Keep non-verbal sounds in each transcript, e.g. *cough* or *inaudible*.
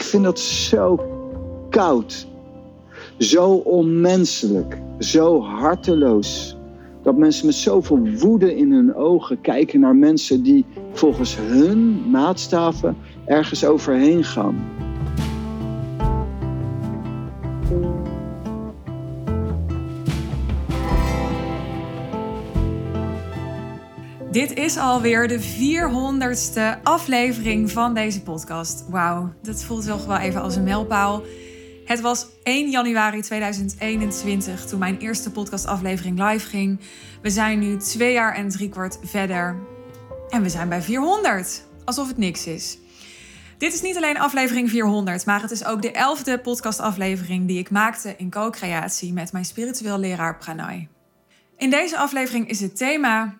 Ik vind dat zo koud. Zo onmenselijk. Zo harteloos. Dat mensen met zoveel woede in hun ogen kijken naar mensen die volgens hun maatstaven ergens overheen gaan. Dit is alweer de 400ste aflevering van deze podcast. Wauw, dat voelt toch wel even als een mijlpaal. Het was 1 januari 2021 toen mijn eerste podcastaflevering live ging. We zijn nu twee jaar en drie kwart verder. En we zijn bij 400. Alsof het niks is. Dit is niet alleen aflevering 400, maar het is ook de elfde podcastaflevering die ik maakte in co-creatie met mijn spiritueel leraar Pranay. In deze aflevering is het thema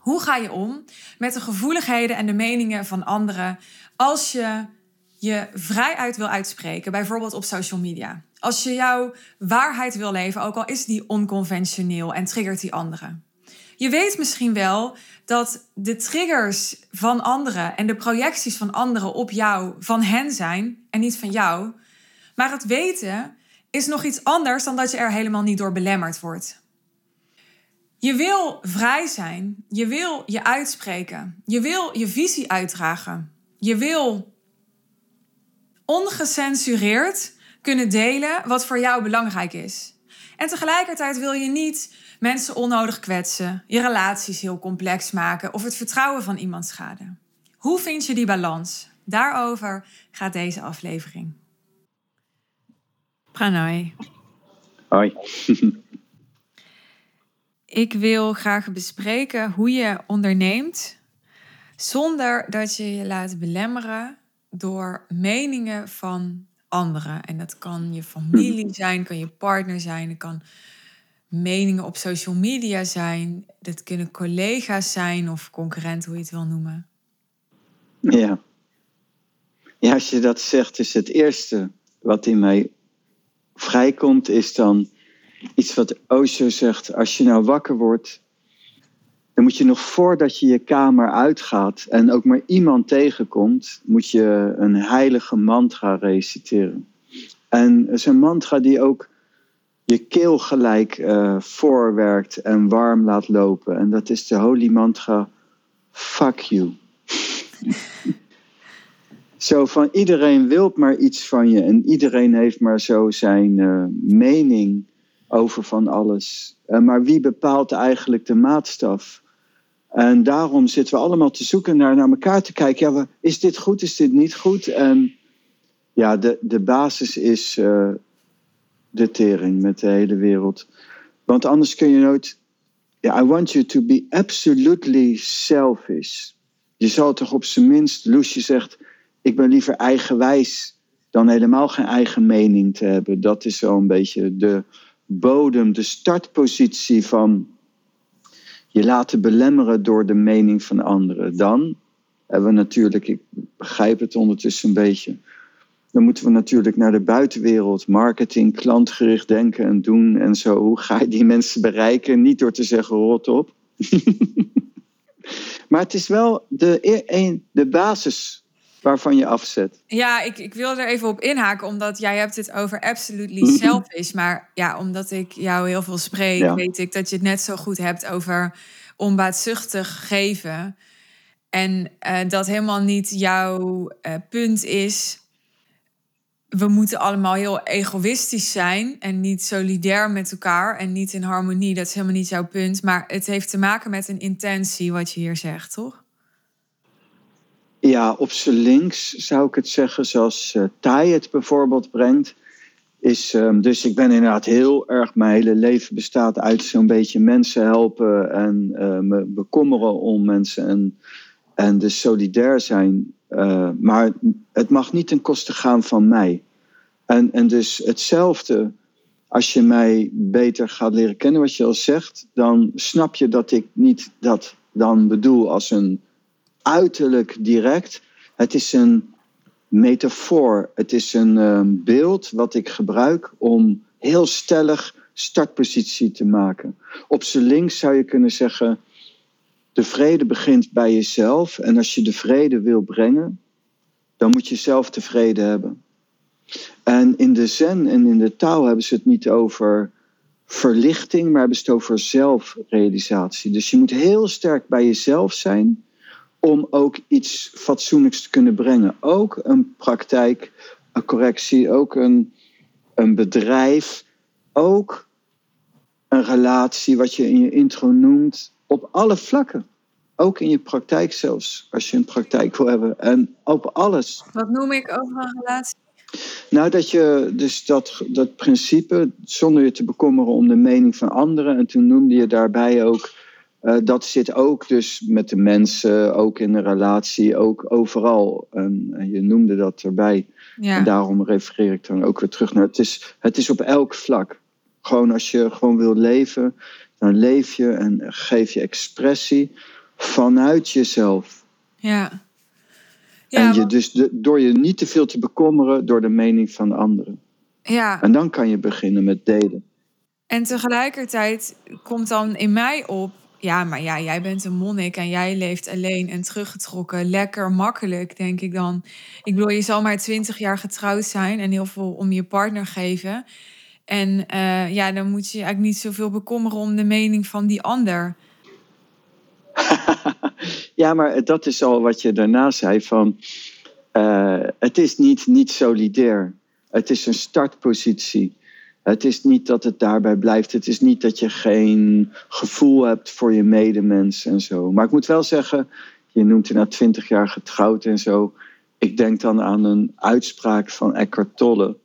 hoe ga je om met de gevoeligheden en de meningen van anderen als je je vrijuit wil uitspreken, bijvoorbeeld op social media? Als je jouw waarheid wil leven, ook al is die onconventioneel en triggert die anderen. Je weet misschien wel dat de triggers van anderen en de projecties van anderen op jou van hen zijn en niet van jou. Maar het weten is nog iets anders dan dat je er helemaal niet door belemmerd wordt. Je wil vrij zijn. Je wil je uitspreken. Je wil je visie uitdragen. Je wil ongecensureerd kunnen delen wat voor jou belangrijk is. En tegelijkertijd wil je niet mensen onnodig kwetsen, je relaties heel complex maken of het vertrouwen van iemand schaden. Hoe vind je die balans? Daarover gaat deze aflevering. Pranay. Hoi. *laughs* Ik wil graag bespreken hoe je onderneemt zonder dat je je laat belemmeren door meningen van anderen. En dat kan je familie hmm. zijn, kan je partner zijn, het kan meningen op social media zijn, dat kunnen collega's zijn of concurrenten, hoe je het wil noemen. Ja. Ja, als je dat zegt, is het eerste wat in mij vrijkomt, is dan iets wat Osho zegt. Als je nou wakker wordt, dan moet je nog voordat je je kamer uitgaat en ook maar iemand tegenkomt, moet je een heilige mantra reciteren. En het is een mantra die ook je keel gelijk uh, voorwerkt en warm laat lopen. En dat is de holy mantra, fuck you. *laughs* zo van iedereen wil maar iets van je en iedereen heeft maar zo zijn uh, mening over van alles. Uh, maar wie bepaalt eigenlijk de maatstaf? En daarom zitten we allemaal te zoeken naar, naar elkaar te kijken. Ja, is dit goed, is dit niet goed? En ja, de, de basis is uh, de tering met de hele wereld. Want anders kun je nooit. Ja, I want you to be absolutely selfish. Je zal toch op zijn minst, Loesje zegt, ik ben liever eigenwijs dan helemaal geen eigen mening te hebben. Dat is zo een beetje de bodem, de startpositie van je laten belemmeren door de mening van anderen. Dan hebben we natuurlijk, ik begrijp het ondertussen een beetje, dan moeten we natuurlijk naar de buitenwereld, marketing, klantgericht denken en doen en zo. Hoe ga je die mensen bereiken? Niet door te zeggen rot op. *laughs* maar het is wel de, e-, de basis waarvan je afzet. Ja, ik, ik wil er even op inhaken, omdat jij hebt het over absolutely mhm. selfish. maar ja, omdat ik jou heel veel spreek, weet ik dat je het net zo goed hebt over onbaatzuchtig geven. En uh, dat helemaal niet jouw uh, punt is. We moeten allemaal heel egoïstisch zijn en niet solidair met elkaar en niet in harmonie. Dat is helemaal niet jouw punt. Maar het heeft te maken met een intentie, wat je hier zegt, toch? Ja, op zijn links zou ik het zeggen, zoals uh, Thai het bijvoorbeeld brengt. Is, um, dus ik ben inderdaad heel erg, mijn hele leven bestaat uit zo'n beetje mensen helpen en uh, me bekommeren om mensen en, en dus solidair zijn. Uh, maar het mag niet ten koste gaan van mij. En, en dus hetzelfde, als je mij beter gaat leren kennen, wat je al zegt, dan snap je dat ik niet dat dan bedoel als een uiterlijk direct. Het is een metafoor. Het is een uh, beeld wat ik gebruik om heel stellig startpositie te maken. Op zijn links zou je kunnen zeggen: de vrede begint bij jezelf. En als je de vrede wil brengen, dan moet je zelf tevreden hebben. En in de zen en in de taal hebben ze het niet over verlichting, maar hebben ze het over zelfrealisatie. Dus je moet heel sterk bij jezelf zijn om ook iets fatsoenlijks te kunnen brengen. Ook een praktijk, een correctie, ook een, een bedrijf, ook een relatie, wat je in je intro noemt, op alle vlakken. Ook in je praktijk zelfs, als je een praktijk wil hebben. En op alles. Wat noem ik over een relatie? Nou, dat je dus dat, dat principe, zonder je te bekommeren om de mening van anderen. En toen noemde je daarbij ook, uh, dat zit ook dus met de mensen, ook in de relatie, ook overal. En je noemde dat erbij. Ja. En daarom refereer ik dan ook weer terug naar, het is, het is op elk vlak. Gewoon als je gewoon wil leven, dan leef je en geef je expressie vanuit jezelf. Ja. ja en je dus de, door je niet te veel te bekommeren door de mening van anderen. Ja. En dan kan je beginnen met delen. En tegelijkertijd komt dan in mij op, ja, maar ja, jij bent een monnik en jij leeft alleen en teruggetrokken. Lekker makkelijk, denk ik dan. Ik bedoel, je zal maar twintig jaar getrouwd zijn en heel veel om je partner geven. En uh, ja, dan moet je eigenlijk niet zoveel bekommeren om de mening van die ander. *laughs* ja, maar dat is al wat je daarna zei van uh, het is niet, niet solidair. Het is een startpositie. Het is niet dat het daarbij blijft. Het is niet dat je geen gevoel hebt voor je medemens en zo. Maar ik moet wel zeggen, je noemt je na twintig jaar getrouwd en zo. Ik denk dan aan een uitspraak van Eckhart Tolle,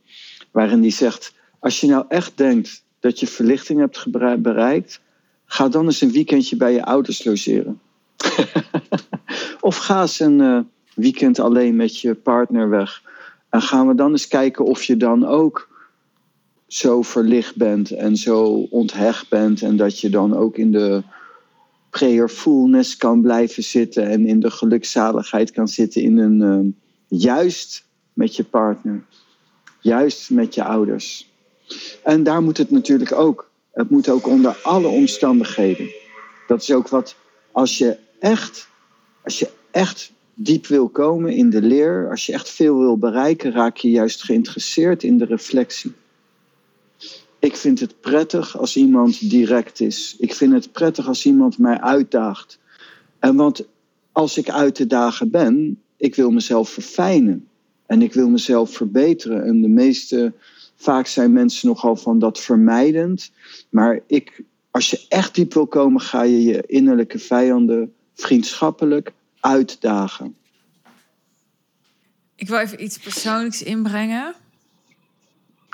waarin die zegt: Als je nou echt denkt dat je verlichting hebt bereikt, ga dan eens een weekendje bij je ouders logeren. *laughs* of ga eens een uh, weekend alleen met je partner weg. En gaan we dan eens kijken of je dan ook zo verlicht bent en zo onthecht bent. En dat je dan ook in de prayerfulness kan blijven zitten. En in de gelukzaligheid kan zitten in een uh, juist met je partner. Juist met je ouders. En daar moet het natuurlijk ook. Het moet ook onder alle omstandigheden. Dat is ook wat, als je echt, als je echt diep wil komen in de leer, als je echt veel wil bereiken, raak je juist geïnteresseerd in de reflectie. Ik vind het prettig als iemand direct is. Ik vind het prettig als iemand mij uitdaagt. En want als ik uit te dagen ben, ik wil mezelf verfijnen. En ik wil mezelf verbeteren. En de meeste, vaak zijn mensen nogal van dat vermijdend. Maar ik, als je echt diep wil komen, ga je je innerlijke vijanden vriendschappelijk uitdagen. Ik wil even iets persoonlijks inbrengen.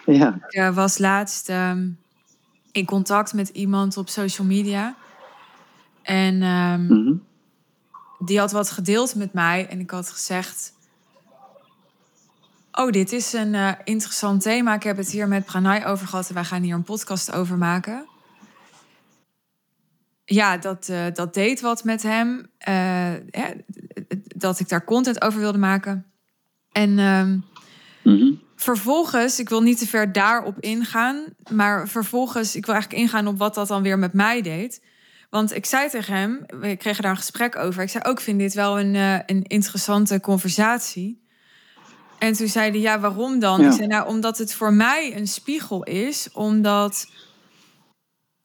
Ja. Ik uh, was laatst um, in contact met iemand op social media. En um, mm -hmm. die had wat gedeeld met mij. En ik had gezegd... Oh, dit is een uh, interessant thema. Ik heb het hier met Pranay over gehad. En wij gaan hier een podcast over maken. Ja, dat, uh, dat deed wat met hem. Hè, dat ik daar content over wilde maken. En... Um, mm -hmm. Vervolgens, ik wil niet te ver daarop ingaan, maar vervolgens, ik wil eigenlijk ingaan op wat dat dan weer met mij deed. Want ik zei tegen hem, we kregen daar een gesprek over. Ik zei ook, vind dit wel een, uh, een interessante conversatie. En toen zei hij, ja, waarom dan? Ja. Ik zei, nou, omdat het voor mij een spiegel is, omdat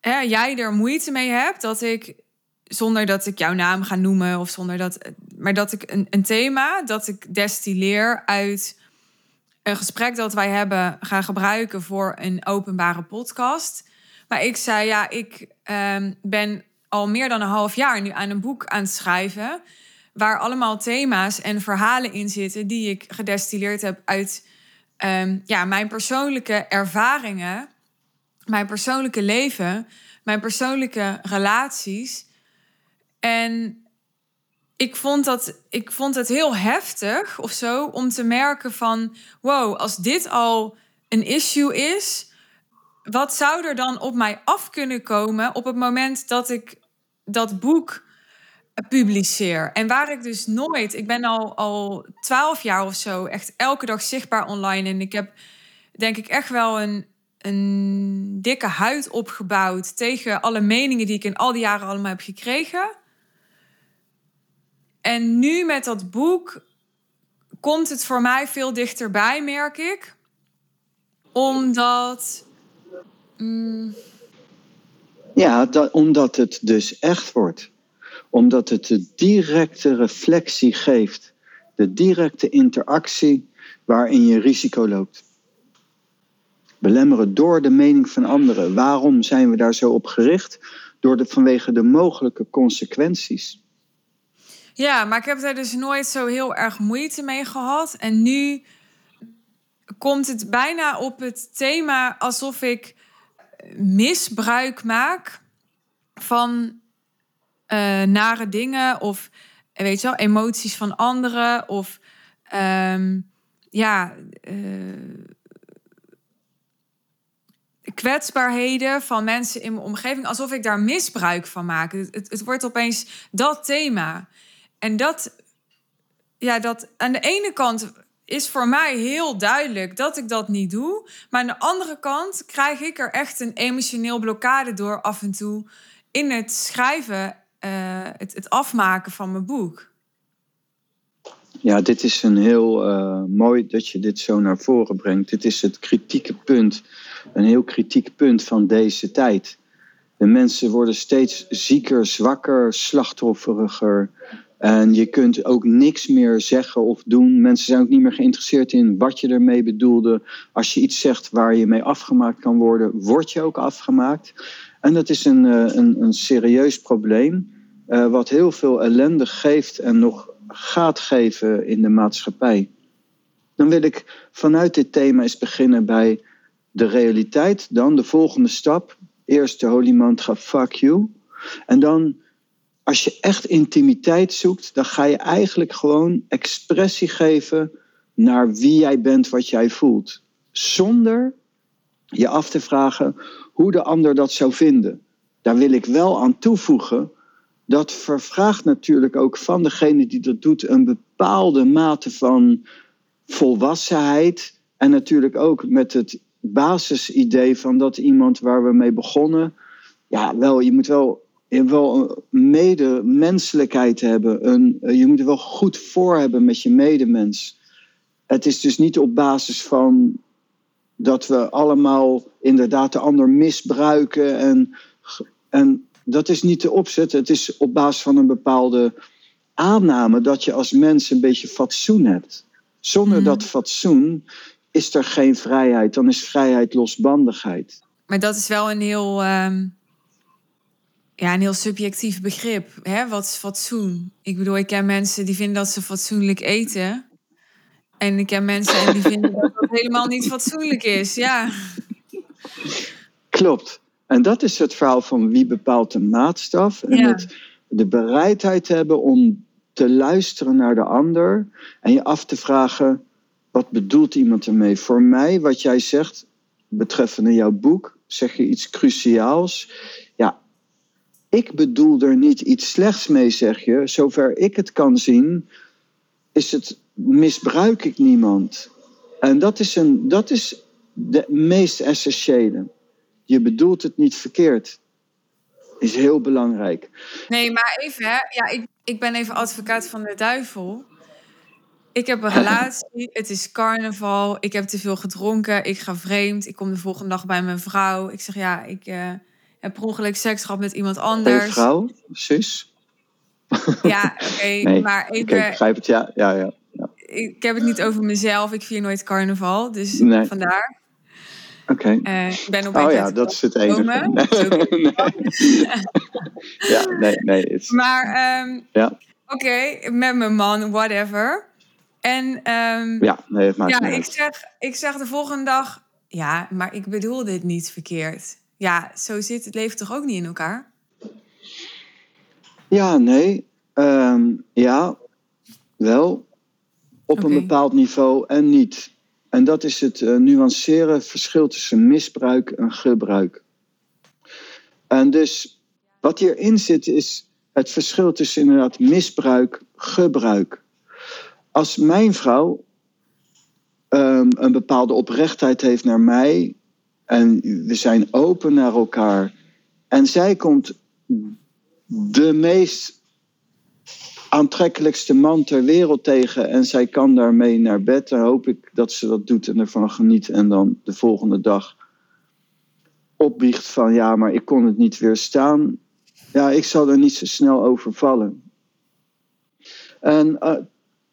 hè, jij er moeite mee hebt dat ik, zonder dat ik jouw naam ga noemen of zonder dat, maar dat ik een, een thema dat ik destilleer uit een gesprek dat wij hebben gaan gebruiken voor een openbare podcast. Maar ik zei, ja, ik um, ben al meer dan een half jaar nu aan een boek aan het schrijven. Waar allemaal thema's en verhalen in zitten die ik gedestilleerd heb uit um, ja, mijn persoonlijke ervaringen, mijn persoonlijke leven, mijn persoonlijke relaties. En ik vond, dat, ik vond het heel heftig of zo om te merken van... wow, als dit al een issue is... wat zou er dan op mij af kunnen komen op het moment dat ik dat boek publiceer? En waar ik dus nooit... Ik ben al, al twaalf jaar of zo echt elke dag zichtbaar online... en ik heb denk ik echt wel een, een dikke huid opgebouwd... tegen alle meningen die ik in al die jaren allemaal heb gekregen... En nu met dat boek komt het voor mij veel dichterbij, merk ik. Omdat. Mm, Ja, dat, omdat het dus echt wordt. Omdat het de directe reflectie geeft. De directe interactie waarin je risico loopt. Belemmeren door de mening van anderen. Waarom zijn we daar zo op gericht? Door de, vanwege de mogelijke consequenties. Ja, maar ik heb daar dus nooit zo heel erg moeite mee gehad. En nu komt het bijna op het thema alsof ik misbruik maak van eh, nare dingen of weet je wel, emoties van anderen of ehm, ja, eh, kwetsbaarheden van mensen in mijn omgeving, alsof ik daar misbruik van maak. Het, het wordt opeens dat thema. En dat, ja, dat aan de ene kant is voor mij heel duidelijk dat ik dat niet doe. Maar aan de andere kant krijg ik er echt een emotioneel blokkade door af en toe in het schrijven, eh, het, het afmaken van mijn boek. Ja, dit is een heel eh, mooi dat je dit zo naar voren brengt. Dit is het kritieke punt, een heel kritiek punt van deze tijd. De mensen worden steeds zieker, zwakker, slachtofferiger. En je kunt ook niks meer zeggen of doen. Mensen zijn ook niet meer geïnteresseerd in wat je ermee bedoelde. Als je iets zegt waar je mee afgemaakt kan worden, word je ook afgemaakt. En dat is een, eh, een, een serieus probleem, eh, wat heel veel ellende geeft en nog gaat geven in de maatschappij. Dan wil ik vanuit dit thema eens beginnen bij de realiteit. Dan de volgende stap. Eerst de holy mantra fuck you. En dan, als je echt intimiteit zoekt, dan ga je eigenlijk gewoon expressie geven naar wie jij bent, wat jij voelt. Zonder je af te vragen hoe de ander dat zou vinden. Daar wil ik wel aan toevoegen dat vervraagt natuurlijk ook van degene die dat doet een bepaalde mate van volwassenheid. En natuurlijk ook met het basisidee van dat iemand waar we mee begonnen. Ja, wel, je moet wel, wel een medemenselijkheid hebben. Een, je moet er wel goed voor hebben met je medemens. Het is dus niet op basis van dat we allemaal inderdaad de ander misbruiken en, en dat is niet de opzet. Het is op basis van een bepaalde aanname dat je als mens een beetje fatsoen hebt. Zonder Mm. dat fatsoen is er geen vrijheid. Dan is vrijheid losbandigheid. Maar dat is wel een heel, ehm, ja, een heel subjectief begrip. Hè? Wat is fatsoen? Ik bedoel, ik ken mensen die vinden dat ze fatsoenlijk eten. En ik ken mensen die vinden dat dat helemaal niet fatsoenlijk is. Ja, Klopt. En dat is het verhaal van wie bepaalt de maatstaf. En Ja. het, de bereidheid hebben om te luisteren naar de ander. En je af te vragen, wat bedoelt iemand ermee? Voor mij, wat jij zegt, betreffende jouw boek, zeg je iets cruciaals. Ik bedoel er niet iets slechts mee, zeg je. Zover ik het kan zien, is het, misbruik ik niemand. En dat is, een, dat is de meest essentiële. Je bedoelt het niet verkeerd. Is heel belangrijk. nee, maar even, hè. Ja, ik, ik ben even advocaat van de duivel. Ik heb een *laughs* relatie, het is carnaval, ik heb te veel gedronken, ik ga vreemd, ik kom de volgende dag bij mijn vrouw. Ik zeg ja, ik eh, heb per ongeluk seks gehad met iemand anders. vrouw, zus. *laughs* Ja, *laughs* oké, Nee, maar even, ik begrijp het. Ja, ja, ja. ja. ik heb het niet over mezelf. Ik vier nooit carnaval, dus Nee. vandaar. Oké. Eh, ik ben op Oh een ja, dat is het enige. *laughs* Nee. ja, nee, nee. is- Maar ehm, Ja. oké, met mijn man, whatever. En ehm, Ja, nee, het maakt ja, niet ik uit. zeg, ik zeg de volgende dag... Ja, maar ik bedoel dit niet verkeerd. Ja, zo zit het leven toch ook niet in elkaar? Ja, nee. Ehm, ja, wel. Op een bepaald niveau en niet. En dat is het eh, nuanceren verschil tussen misbruik en gebruik. En dus wat hierin zit is het verschil tussen inderdaad misbruik, gebruik. Als mijn vrouw ehm, een bepaalde oprechtheid heeft naar mij en we zijn open naar elkaar en zij komt de meest aantrekkelijkste man ter wereld tegen en zij kan daarmee naar bed. Dan hoop ik dat ze dat doet en ervan geniet en dan de volgende dag opbiecht van ja, maar ik kon het niet weerstaan. Ja, ik zal er niet zo snel over vallen. En uh,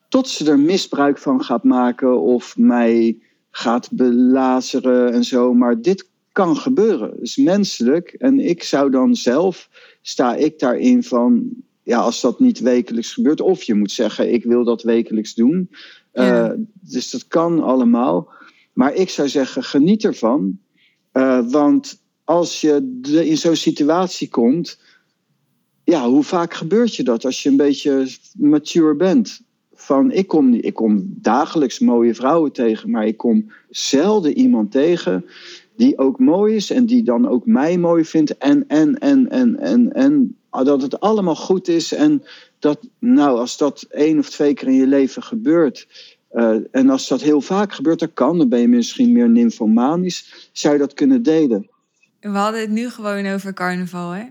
tot ze er misbruik van gaat maken of mij gaat belazeren en zo. Maar dit kan gebeuren. Het is menselijk. En ik zou dan zelf, sta ik daarin van, ja, als dat niet wekelijks gebeurt. Of je moet zeggen, ik wil dat wekelijks doen. Uh, dus dat kan allemaal. Maar ik zou zeggen, geniet ervan. Uh, want als je in zo'n situatie komt, ja, hoe vaak gebeurt je dat als je een beetje mature bent? Van, ik, kom, ik kom dagelijks mooie vrouwen tegen, maar ik kom zelden iemand tegen die ook mooi is en die dan ook mij mooi vindt. En, en, en, en, en, en dat het allemaal goed is. En dat, nou, als dat één of twee keer in je leven gebeurt. Uh, en als dat heel vaak gebeurt, dat kan, dan ben je misschien meer nymphomanisch. Zou je dat kunnen delen? We hadden het nu gewoon over carnaval, hè?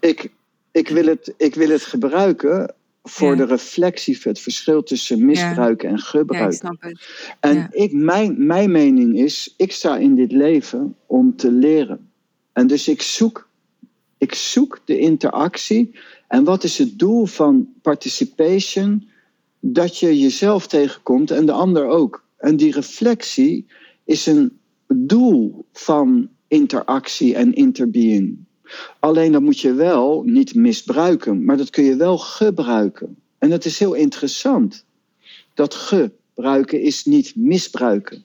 Ik, ik, wil, het, ik wil het gebruiken voor de reflectie, het verschil tussen misbruiken en gebruiken. Ja, ik snap het. En ik, mijn, mijn mening is, ik sta in dit leven om te leren. En dus ik zoek, ik zoek de interactie. En wat is het doel van participation? Dat je jezelf tegenkomt en de ander ook. En die reflectie is een doel van interactie en interbeing. Alleen dat moet je wel niet misbruiken, maar dat kun je wel gebruiken. En dat is heel interessant. Dat gebruiken is niet misbruiken.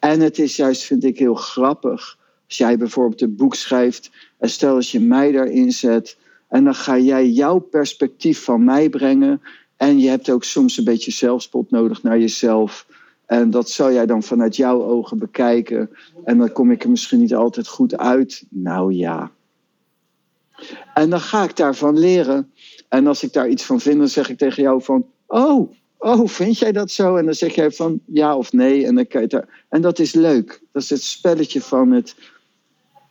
En het is juist, vind ik, heel grappig. Als jij bijvoorbeeld een boek schrijft en stel als je mij daarin zet en dan ga jij jouw perspectief van mij brengen. En je hebt ook soms een beetje zelfspot nodig naar jezelf. En dat zou jij dan vanuit jouw ogen bekijken. En dan kom ik er misschien niet altijd goed uit. Nou ja. En dan ga ik daarvan leren. En als ik daar iets van vind, dan zeg ik tegen jou van... Oh, oh, vind jij dat zo? En dan zeg jij van ja of nee. En, dan kan je en dat is leuk. Dat is het spelletje van het...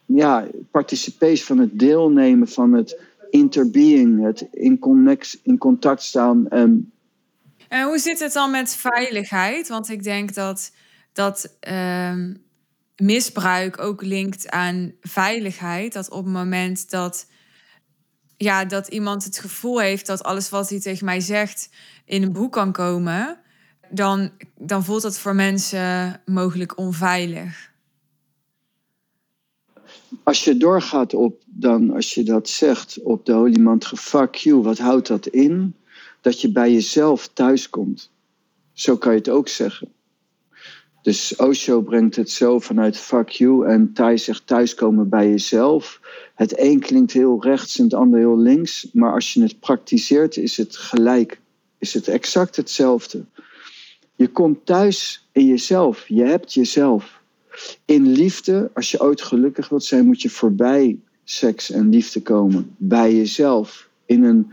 Ja, participation, van het deelnemen, van het interbeing. Het in, in contact staan. En en hoe zit het dan met veiligheid? Want ik denk dat, dat uh, misbruik ook linkt aan veiligheid. Dat op het moment dat, ja, dat iemand het gevoel heeft dat alles wat hij tegen mij zegt in een boek kan komen, dan, dan voelt dat voor mensen mogelijk onveilig. Als je doorgaat op dan, als je dat zegt op de oliemantra, fuck you, wat houdt dat in? dat je bij jezelf thuiskomt. Zo kan je het ook zeggen. Dus Osho brengt het zo vanuit fuck you en Thai zegt thuiskomen bij jezelf. Het een klinkt heel rechts en het ander heel links, maar als je het praktiseert is het gelijk. Is het exact hetzelfde. Je komt thuis in jezelf. Je hebt jezelf. In liefde, als je ooit gelukkig wilt zijn, moet je voorbij seks en liefde komen. Bij jezelf. In een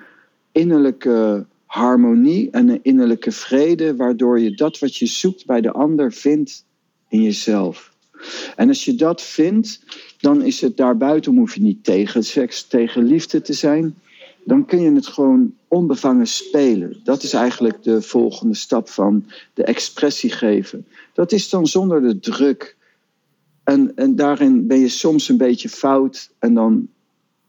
innerlijke harmonie en een innerlijke vrede, waardoor je dat wat je zoekt bij de ander vindt in jezelf. En als je dat vindt, dan is het daarbuiten, hoef je niet tegen seks, tegen liefde te zijn. Dan kun je het gewoon onbevangen spelen. Dat is eigenlijk de volgende stap van de expressie geven. Dat is dan zonder de druk. En, en daarin ben je soms een beetje fout. En dan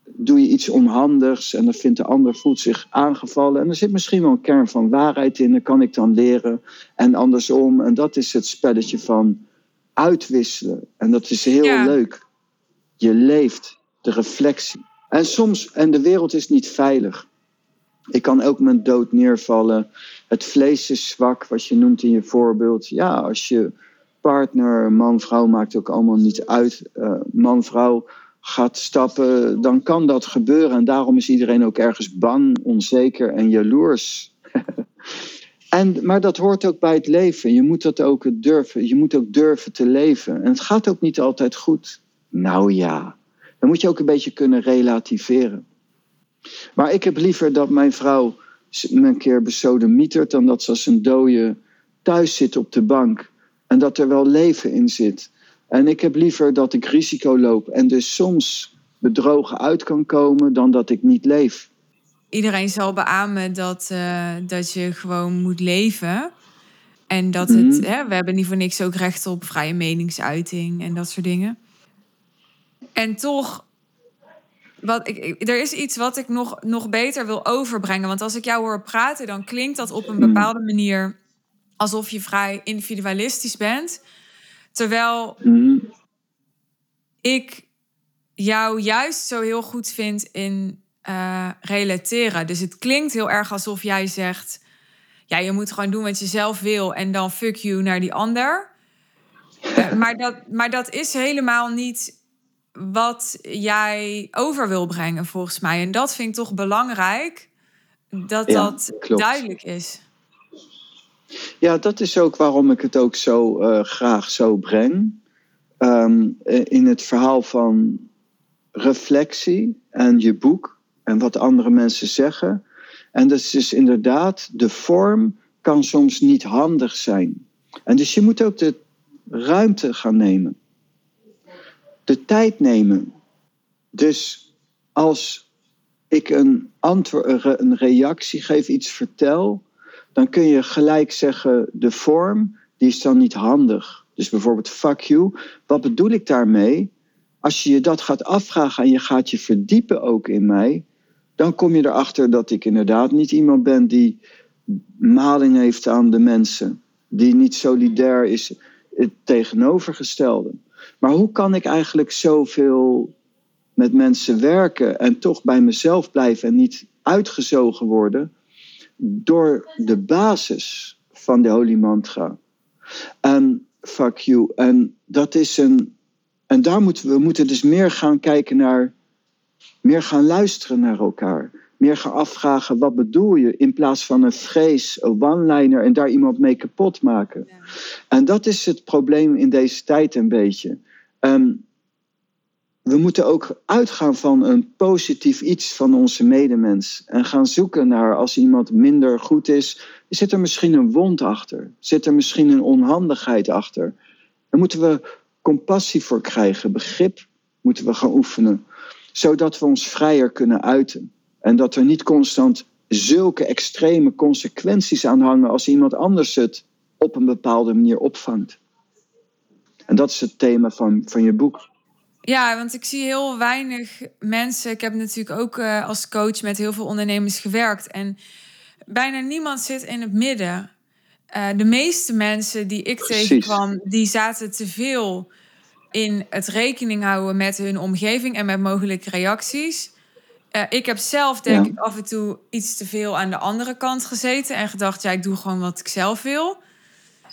doe je iets onhandigs en dan vindt de ander voelt zich aangevallen. En er zit misschien wel een kern van waarheid in, dat kan ik dan leren. En andersom. En dat is het spelletje van uitwisselen. En dat is heel leuk. Je leeft, de reflectie. En soms, en de wereld is niet veilig. Ik kan ook mijn dood neervallen. Het vlees is zwak, wat je noemt in je voorbeeld. Ja, als je partner, man, vrouw, maakt ook allemaal niet uit. Uh, man, vrouw gaat stappen, dan kan dat gebeuren. En daarom is iedereen ook ergens bang, onzeker en jaloers. En, maar dat hoort ook bij het leven. Je moet dat ook durven. Je moet ook durven te leven. En het gaat ook niet altijd goed. Nou ja, dan moet je ook een beetje kunnen relativeren. Maar ik heb liever dat mijn vrouw me een keer besodemietert... dan dat ze als een dode thuis zit op de bank... en dat er wel leven in zit... En ik heb liever dat ik risico loop en dus soms bedrogen uit kan komen dan dat ik niet leef. Iedereen zal beamen dat, uh, dat je gewoon moet leven. En dat het, Mhm. hè, we hebben niet voor niks ook recht op vrije meningsuiting en dat soort dingen. En toch, wat ik, ik- er is iets wat ik nog, nog beter wil overbrengen. Want als ik jou hoor praten, dan klinkt dat op een Mhm. bepaalde manier alsof je vrij individualistisch bent. Terwijl Mhm. ik jou juist zo heel goed vind in eh, relateren. Dus het klinkt heel erg alsof jij zegt: ja, je moet gewoon doen wat je zelf wil en dan fuck you naar die ander. Eh, maar, dat, maar dat is helemaal niet wat jij over wil brengen, volgens mij. En dat vind ik toch belangrijk dat Ja, dat klopt. duidelijk is. Ja, dat is ook waarom ik het ook zo eh, graag zo breng. Ehm, eh, in het verhaal van reflectie en je boek en wat andere mensen zeggen. En dat is dus inderdaad, de vorm kan soms niet handig zijn. En dus je moet ook de ruimte gaan nemen. De tijd nemen. Dus als ik een, antwoord, een re- een reactie geef, iets vertel, dan kun je gelijk zeggen, de vorm, die is dan niet handig. Dus bijvoorbeeld fuck you. Wat bedoel ik daarmee? Als je je dat gaat afvragen en je gaat je verdiepen ook in mij, dan kom je erachter dat ik inderdaad niet iemand ben die maling heeft aan de mensen. Die niet solidair is, het tegenovergestelde. Maar hoe kan ik eigenlijk zoveel met mensen werken en toch bij mezelf blijven en niet uitgezogen worden? door de basis van de Holy Mantra. En fuck you. En dat is een. En daar moeten we, we moeten dus meer gaan kijken naar. Meer gaan luisteren naar elkaar. Meer gaan afvragen wat bedoel je. In plaats van een vrees, een one-liner en daar iemand mee kapot maken. Ja. En dat is het probleem in deze tijd een beetje. Ehm, we moeten ook uitgaan van een positief iets van onze medemens. En gaan zoeken naar als iemand minder goed is. Zit er misschien een wond achter? Zit er misschien een onhandigheid achter? Daar moeten we compassie voor krijgen. Begrip moeten we gaan oefenen. Zodat we ons vrijer kunnen uiten. En dat er niet constant zulke extreme consequenties aan hangen als iemand anders het op een bepaalde manier opvangt. En dat is het thema van, van je boek. Ja, want ik zie heel weinig mensen. Ik heb natuurlijk ook eh, als coach met heel veel ondernemers gewerkt. En bijna niemand zit in het midden. Eh, de meeste mensen die ik Precies. tegenkwam, die zaten te veel in het rekening houden met hun omgeving en met mogelijke reacties. Eh, ik heb zelf denk Ja. ik af en toe iets te veel aan de andere kant gezeten en gedacht, ja, ik doe gewoon wat ik zelf wil.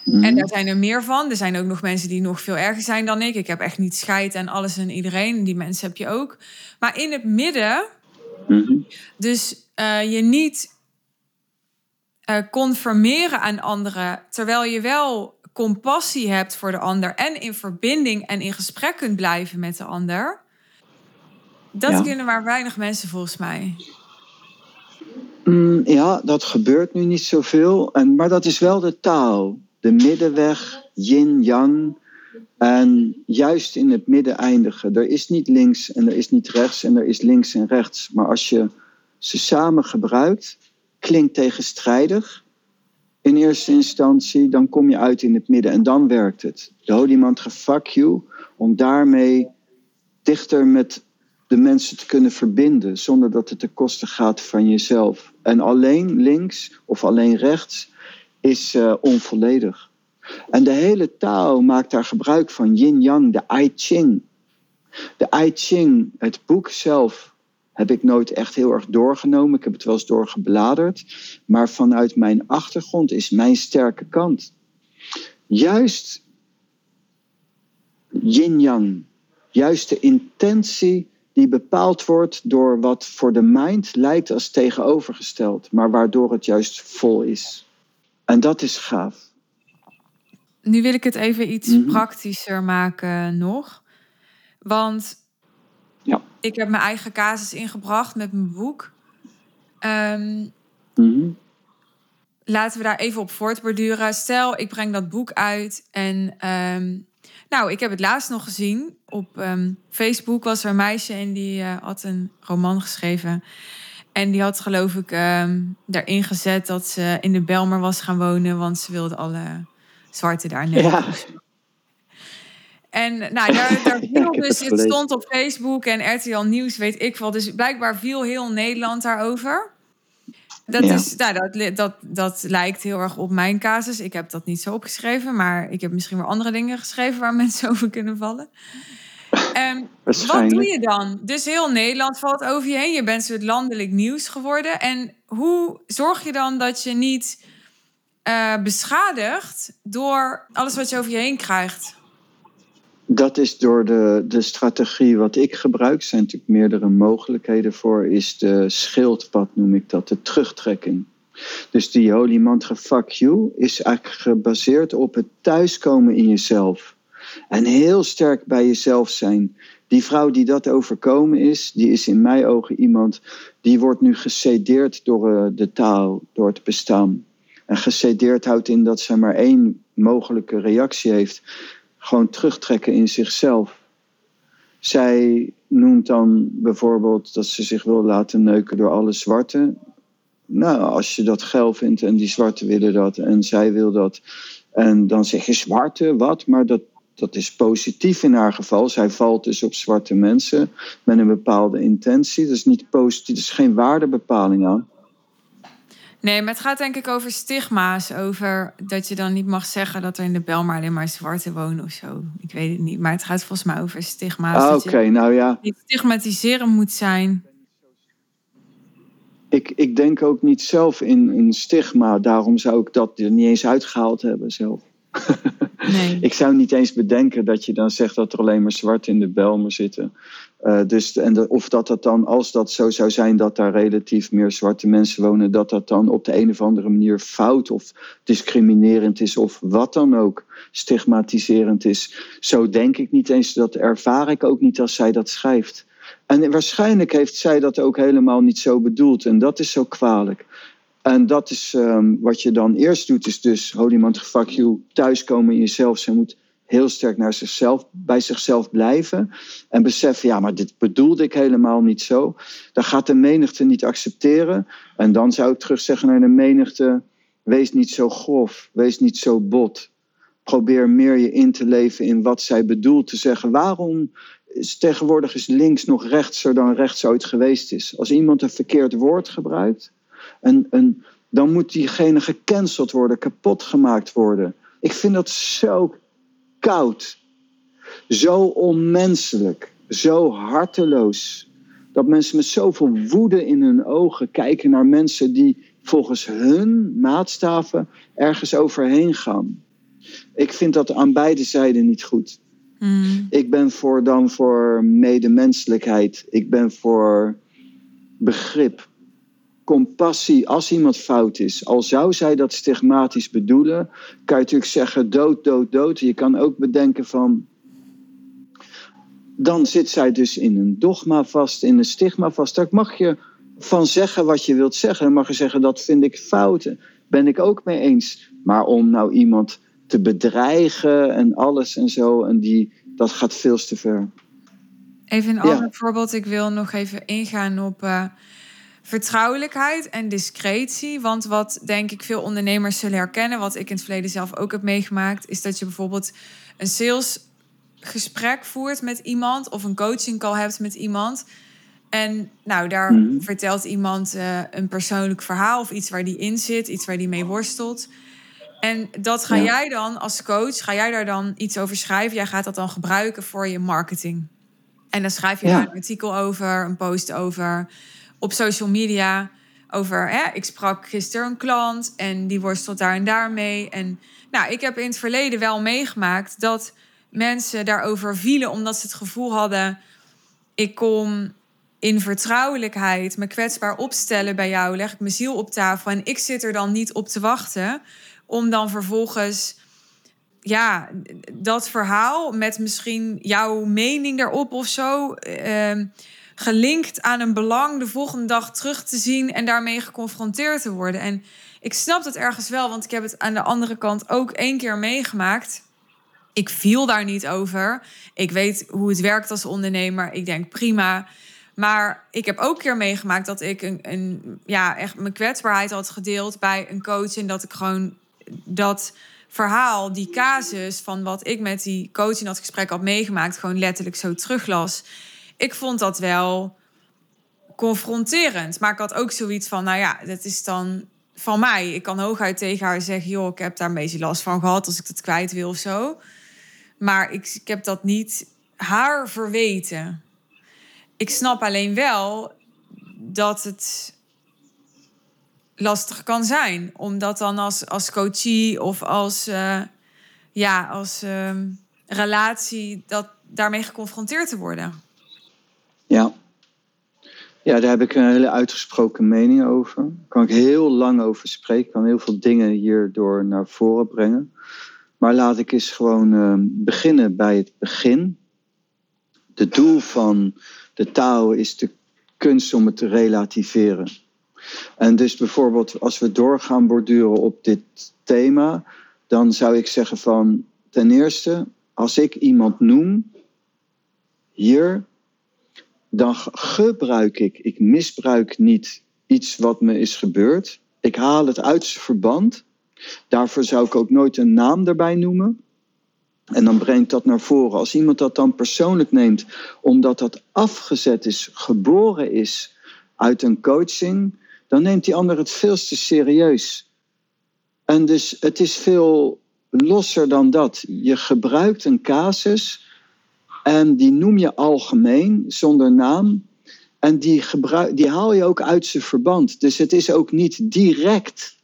Mhm. En daar zijn er meer van. Er zijn ook nog mensen die nog veel erger zijn dan ik. Ik heb echt niet scheid aan alles en iedereen. Die mensen heb je ook. Maar in het midden, Mhm. dus eh, je niet eh, conformeren aan anderen, terwijl je wel compassie hebt voor de ander en in verbinding en in gesprek kunt blijven met de ander. Dat Ja. kunnen maar weinig mensen volgens mij. Mm, ja, dat gebeurt nu niet zoveel. En, maar dat is wel de taal. De middenweg, yin-yang. En juist in het midden eindigen. Er is niet links en er is niet rechts en er is links en rechts. Maar als je ze samen gebruikt, klinkt tegenstrijdig in eerste instantie, dan kom je uit in het midden en dan werkt het. De Holy Mantra fuck you, om daarmee dichter met de mensen te kunnen verbinden, zonder dat het ten koste gaat van jezelf. En alleen links of alleen rechts is eh, onvolledig. En de hele taal maakt daar gebruik van yin-yang, de I Ching. De I Ching, het boek zelf, heb ik nooit echt heel erg doorgenomen. Ik heb het wel eens doorgebladerd. Maar vanuit mijn achtergrond is mijn sterke kant. Juist yin-yang. Juist de intentie die bepaald wordt door wat voor de mind lijkt als tegenovergesteld. Maar waardoor het juist vol is. En dat is gaaf. Nu wil ik het even iets Mhm. praktischer maken nog. Want. Ik heb mijn eigen casus ingebracht met mijn boek. Ehm, Mhm. laten we daar even op voortborduren. Stel, ik breng dat boek uit en ehm, nou, ik heb het laatst nog gezien. Op ehm, Facebook was er een meisje en die eh, had een roman geschreven. En die had geloof ik daarin gezet dat ze in de Belmer was gaan wonen, want ze wilde alle zwarte daar nemen. Ja. En nou, daar, *laughs* daar viel dus, het stond op Facebook en RTL Nieuws, weet ik wel. Dus blijkbaar viel heel Nederland daarover. Dat, is, nou, dat, dat, dat lijkt heel erg op mijn casus. Ik heb dat niet zo opgeschreven, maar ik heb misschien weer andere dingen geschreven waar *laughs* mensen over kunnen vallen. Um, wat doe je dan? Dus heel Nederland valt over je heen. Je bent soort landelijk nieuws geworden. En hoe zorg je dan dat je niet uh, beschadigt door alles wat je over je heen krijgt? Dat is door de, de strategie wat ik gebruik. Er zijn natuurlijk meerdere mogelijkheden voor. Is de schildpad, noem ik dat, de terugtrekking. Dus die holy mantra fuck you is eigenlijk gebaseerd op het thuiskomen in jezelf. En heel sterk bij jezelf zijn. Die vrouw die dat overkomen is, die is in mijn ogen iemand die wordt nu gecedeerd door eh, de taal, door het bestaan. En gecedeerd houdt in dat ze maar één mogelijke reactie heeft. Gewoon terugtrekken in zichzelf. Zij noemt dan bijvoorbeeld dat ze zich wil laten neuken door alle zwarte. Nou, als je dat geil vindt en die zwarte willen dat en zij wil dat. En dan zeg je zwarte, wat? Maar dat, dat is positief in haar geval. Zij valt dus op zwarte mensen met een bepaalde intentie. Dat is niet positief, er is geen waardebepaling aan. Nee, maar het gaat denk ik over stigma's. Over dat je dan niet mag zeggen dat er in de bel maar alleen maar zwarte wonen of zo. Ik weet het niet. Maar het gaat volgens mij over stigma's. Ah, oké, nou ja. Niet stigmatiseren moet zijn. Ik, ik denk ook niet zelf in een stigma. Daarom zou ik dat er niet eens uitgehaald hebben zelf. *laughs* Nee. ik zou niet eens bedenken dat je dan zegt dat er alleen maar zwart in de Belmen zitten. Uh, dus, en of dat dat dan, als dat zo zou zijn dat daar relatief meer zwarte mensen wonen, dat dat dan op de een of andere manier fout of discriminerend is of wat dan ook stigmatiserend is. Zo denk ik niet eens, dat ervaar ik ook niet als zij dat schrijft. En waarschijnlijk heeft zij dat ook helemaal niet zo bedoeld en dat is zo kwalijk. En dat is um, wat je dan eerst doet, is dus holy man fuck you, thuiskomen in jezelf. Ze moet heel sterk naar zichzelf, bij zichzelf blijven en beseffen, ja, maar dit bedoelde ik helemaal niet zo. Dan gaat de menigte niet accepteren. En dan zou ik terug zeggen naar de menigte, wees niet zo grof, wees niet zo bot. Probeer meer je in te leven in wat zij bedoelt te zeggen. Waarom is tegenwoordig is links nog rechtser dan rechts ooit geweest is? Als iemand een verkeerd woord gebruikt, en, en dan moet diegene gecanceld worden, kapot gemaakt worden. Ik vind dat zo koud, zo onmenselijk, zo harteloos. Dat mensen met zoveel woede in hun ogen kijken naar mensen die volgens hun maatstaven ergens overheen gaan. Ik vind dat aan beide zijden niet goed. Mm. Ik ben voor dan voor medemenselijkheid. Ik ben voor begrip compassie als iemand fout is. Al zou zij dat stigmatisch bedoelen, kan je natuurlijk zeggen dood, dood, dood. Je kan ook bedenken van. Dan zit zij dus in een dogma vast, in een stigma vast. Daar mag je van zeggen wat je wilt zeggen. Dan mag je zeggen dat vind ik fout. Ben ik ook mee eens. Maar om nou iemand te bedreigen en alles en zo, en die, dat gaat veel te ver. Even een ander voorbeeld. Ik wil nog even ingaan op. Uh vertrouwelijkheid en discretie. Want wat denk ik veel ondernemers zullen herkennen, wat ik in het verleden zelf ook heb meegemaakt, is dat je bijvoorbeeld een salesgesprek voert met iemand of een coaching call hebt met iemand. En nou, daar mhm. vertelt iemand uh, een persoonlijk verhaal of iets waar die in zit, iets waar die mee worstelt. En dat ga jij dan als coach, ga jij daar dan iets over schrijven? Jij gaat dat dan gebruiken voor je marketing. En dan schrijf je daar een artikel over, een post over op social media over, hè, ik sprak gisteren een klant en die worstelt daar en daar mee. En nou, ik heb in het verleden wel meegemaakt dat mensen daarover vielen omdat ze het gevoel hadden, ik kom in vertrouwelijkheid me kwetsbaar opstellen bij jou, leg ik mijn ziel op tafel en ik zit er dan niet op te wachten om dan vervolgens ja, dat verhaal met misschien jouw mening daarop of zo. Uh, gelinkt aan een belang de volgende dag terug te zien en daarmee geconfronteerd te worden. En ik snap dat ergens wel, want ik heb het aan de andere kant ook één keer meegemaakt. Ik viel daar niet over. Ik weet hoe het werkt als ondernemer. Ik denk prima. Maar ik heb ook een keer meegemaakt dat ik een, een, ja, echt mijn kwetsbaarheid had gedeeld bij een coach. En dat ik gewoon dat verhaal, die casus van wat ik met die coach in dat gesprek had meegemaakt, gewoon letterlijk zo teruglas. Ik vond dat wel confronterend. Maar ik had ook zoiets van, nou ja, dat is dan van mij. Ik kan hooguit tegen haar zeggen, joh, ik heb daar een beetje last van gehad als ik het kwijt wil of zo. Maar ik, ik heb dat niet haar verweten. Ik snap alleen wel dat het lastig kan zijn. Om dat dan als, als coachie of als, uh, ja, als uh, relatie dat, daarmee geconfronteerd te worden. Ja. Ja, daar heb ik een hele uitgesproken mening over. Daar kan ik heel lang over spreken. Ik kan heel veel dingen hierdoor naar voren brengen. Maar laat ik eens gewoon uh, beginnen bij het begin. De doel van de taal is de kunst om het te relativeren. En dus bijvoorbeeld als we doorgaan borduren op dit thema, dan zou ik zeggen van ten eerste, als ik iemand noem hier, dan gebruik ik, ik misbruik niet iets wat me is gebeurd. Ik haal het uit zijn verband. Daarvoor zou ik ook nooit een naam erbij noemen. En dan brengt dat naar voren. Als iemand dat dan persoonlijk neemt, omdat dat afgezet is, geboren is uit een coaching, dan neemt die ander het veel te serieus. En dus het is veel losser dan dat. Je gebruikt een casus en die noem je algemeen, zonder naam. En die, gebruik, die haal je ook uit zijn verband. Dus het is ook niet direct.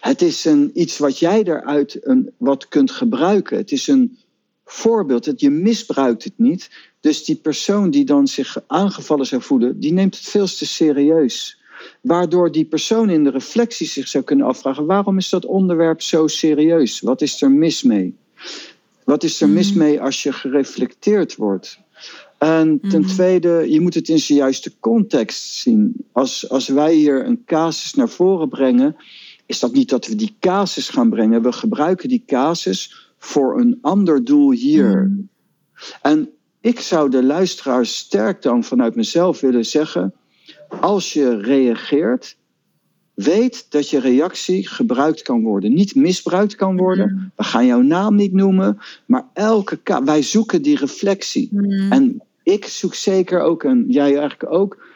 Het is een, iets wat jij eruit een, wat kunt gebruiken. Het is een voorbeeld. Dat je misbruikt het niet. Dus die persoon die dan zich aangevallen zou voelen, die neemt het veel te serieus. Waardoor die persoon in de reflectie zich zou kunnen afvragen: waarom is dat onderwerp zo serieus? Wat is er mis mee? Wat is er mis mm. mee als je gereflecteerd wordt? En ten mm. tweede, je moet het in zijn juiste context zien. Als, als wij hier een casus naar voren brengen, is dat niet dat we die casus gaan brengen. We gebruiken die casus voor een ander doel hier. Mm. En ik zou de luisteraars sterk dan vanuit mezelf willen zeggen: als je reageert, weet dat je reactie gebruikt kan worden. Niet misbruikt kan worden. Mm. We gaan jouw naam niet noemen, maar elke wij zoeken die reflectie. Mm. En ik zoek zeker ook, en jij eigenlijk ook,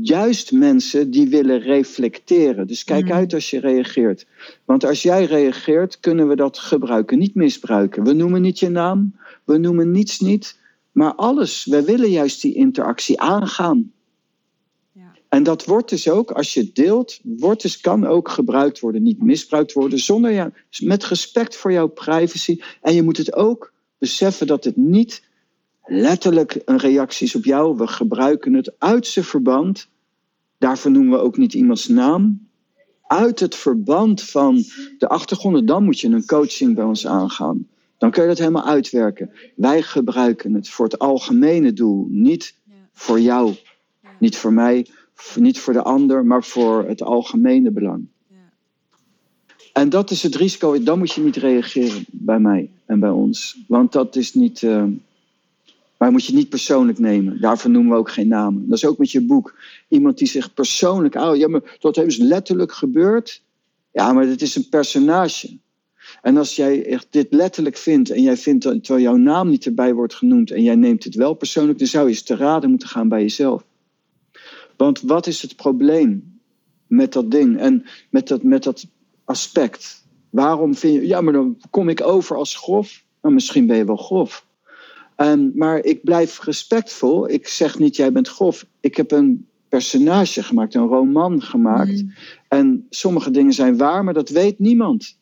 juist mensen die willen reflecteren. Dus kijk mm. uit als je reageert. Want als jij reageert, kunnen we dat gebruiken, niet misbruiken. We noemen niet je naam, we noemen niets niet, maar alles. We willen juist die interactie aangaan. En dat wordt dus ook, als je deelt, wordt dus, kan ook gebruikt worden, niet misbruikt worden, zonder ja, met respect voor jouw privacy. En je moet het ook beseffen dat het niet letterlijk een reactie is op jou. We gebruiken het uit zijn verband. Daarvoor noemen we ook niet iemands naam. Uit het verband van de achtergronden, dan moet je een coaching bij ons aangaan. Dan kun je dat helemaal uitwerken. Wij gebruiken het voor het algemene doel, niet voor jou, niet voor mij, niet voor de ander, maar voor het algemene belang. Ja. En dat is het risico. Dan moet je niet reageren bij mij en bij ons. Want dat is niet. Uh, maar moet je niet persoonlijk nemen. Daarvoor noemen we ook geen namen. Dat is ook met je boek. Iemand die zich persoonlijk. Oh, ja, maar dat is letterlijk gebeurd. Ja, maar het is een personage. En als jij echt dit letterlijk vindt en jij vindt dat terwijl jouw naam niet erbij wordt genoemd en jij neemt het wel persoonlijk, dan zou je eens te raden moeten gaan bij jezelf. Want wat is het probleem met dat ding en met dat, met dat aspect? Waarom vind je, ja, maar dan kom ik over als grof. Nou, misschien ben je wel grof. Um, maar ik blijf respectvol. Ik zeg niet, jij bent grof. Ik heb een personage gemaakt, een roman gemaakt. Mm. En sommige dingen zijn waar, maar dat weet niemand.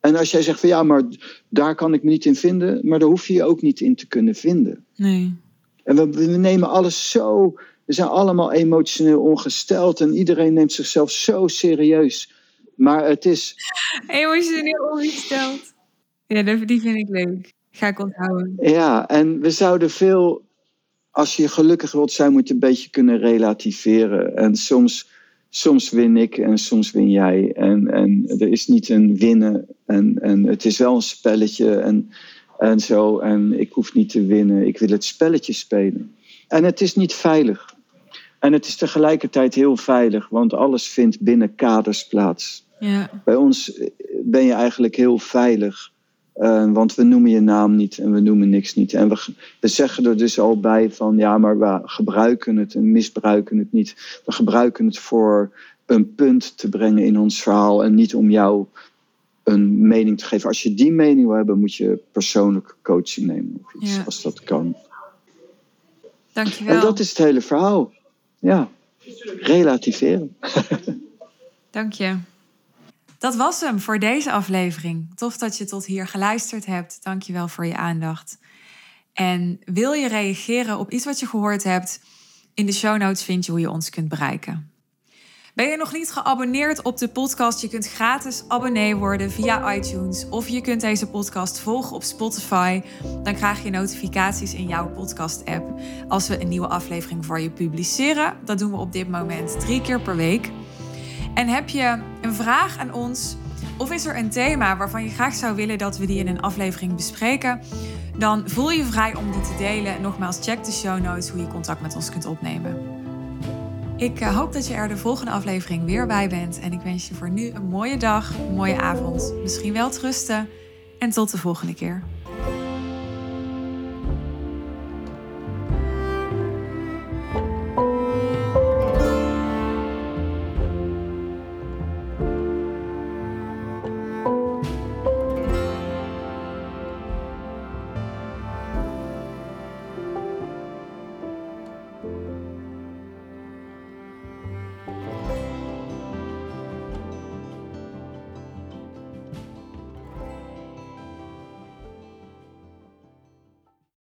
En als jij zegt van ja, maar daar kan ik me niet in vinden, maar daar hoef je je ook niet in te kunnen vinden. Nee. En we, we nemen alles zo we zijn allemaal emotioneel ongesteld en iedereen neemt zichzelf zo serieus. Maar het is. *laughs* Emotioneel ongesteld. Ja, die vind ik leuk. Ga ik onthouden. Ja, en we zouden veel. Als je gelukkig wilt zijn, moet je een beetje kunnen relativeren. En soms, soms win ik en soms win jij. En, en er is niet een winnen. En, en het is wel een spelletje en, en zo. En ik hoef niet te winnen. Ik wil het spelletje spelen. En het is niet veilig. En het is tegelijkertijd heel veilig, want alles vindt binnen kaders plaats. Ja. Bij ons eh, ben je eigenlijk heel veilig. eh, want we noemen je naam niet en we noemen niks niet. En we, we zeggen er dus al bij van ja, maar we gebruiken het en misbruiken het niet. We gebruiken het voor een punt te brengen in ons verhaal en niet om jou een mening te geven. Als je die mening wil hebben, moet je persoonlijke coaching nemen of iets, Ja. als dat kan. Dankjewel. En dat is het hele verhaal. Ja, relativeren. Dank je. Dat was hem voor deze aflevering. Tof dat je tot hier geluisterd hebt. Dank je wel voor je aandacht. En wil je reageren op iets wat je gehoord hebt? In de show notes vind je hoe je ons kunt bereiken. Ben je nog niet geabonneerd op de podcast? Je kunt gratis abonnee worden via iTunes of je kunt deze podcast volgen op Spotify. Dan krijg je notificaties in jouw podcast-app als we een nieuwe aflevering voor je publiceren. Dat doen we op dit moment drie keer per week. En heb je een vraag aan ons? Of is er een thema waarvan je graag zou willen dat we die in een aflevering bespreken? Dan voel je vrij om die te delen. Nogmaals, check de show notes hoe je contact met ons kunt opnemen. Ik eh, hoop dat je er de volgende aflevering weer bij bent. En ik wens je voor nu een mooie dag, een mooie avond. Misschien wel rusten. En tot de volgende keer.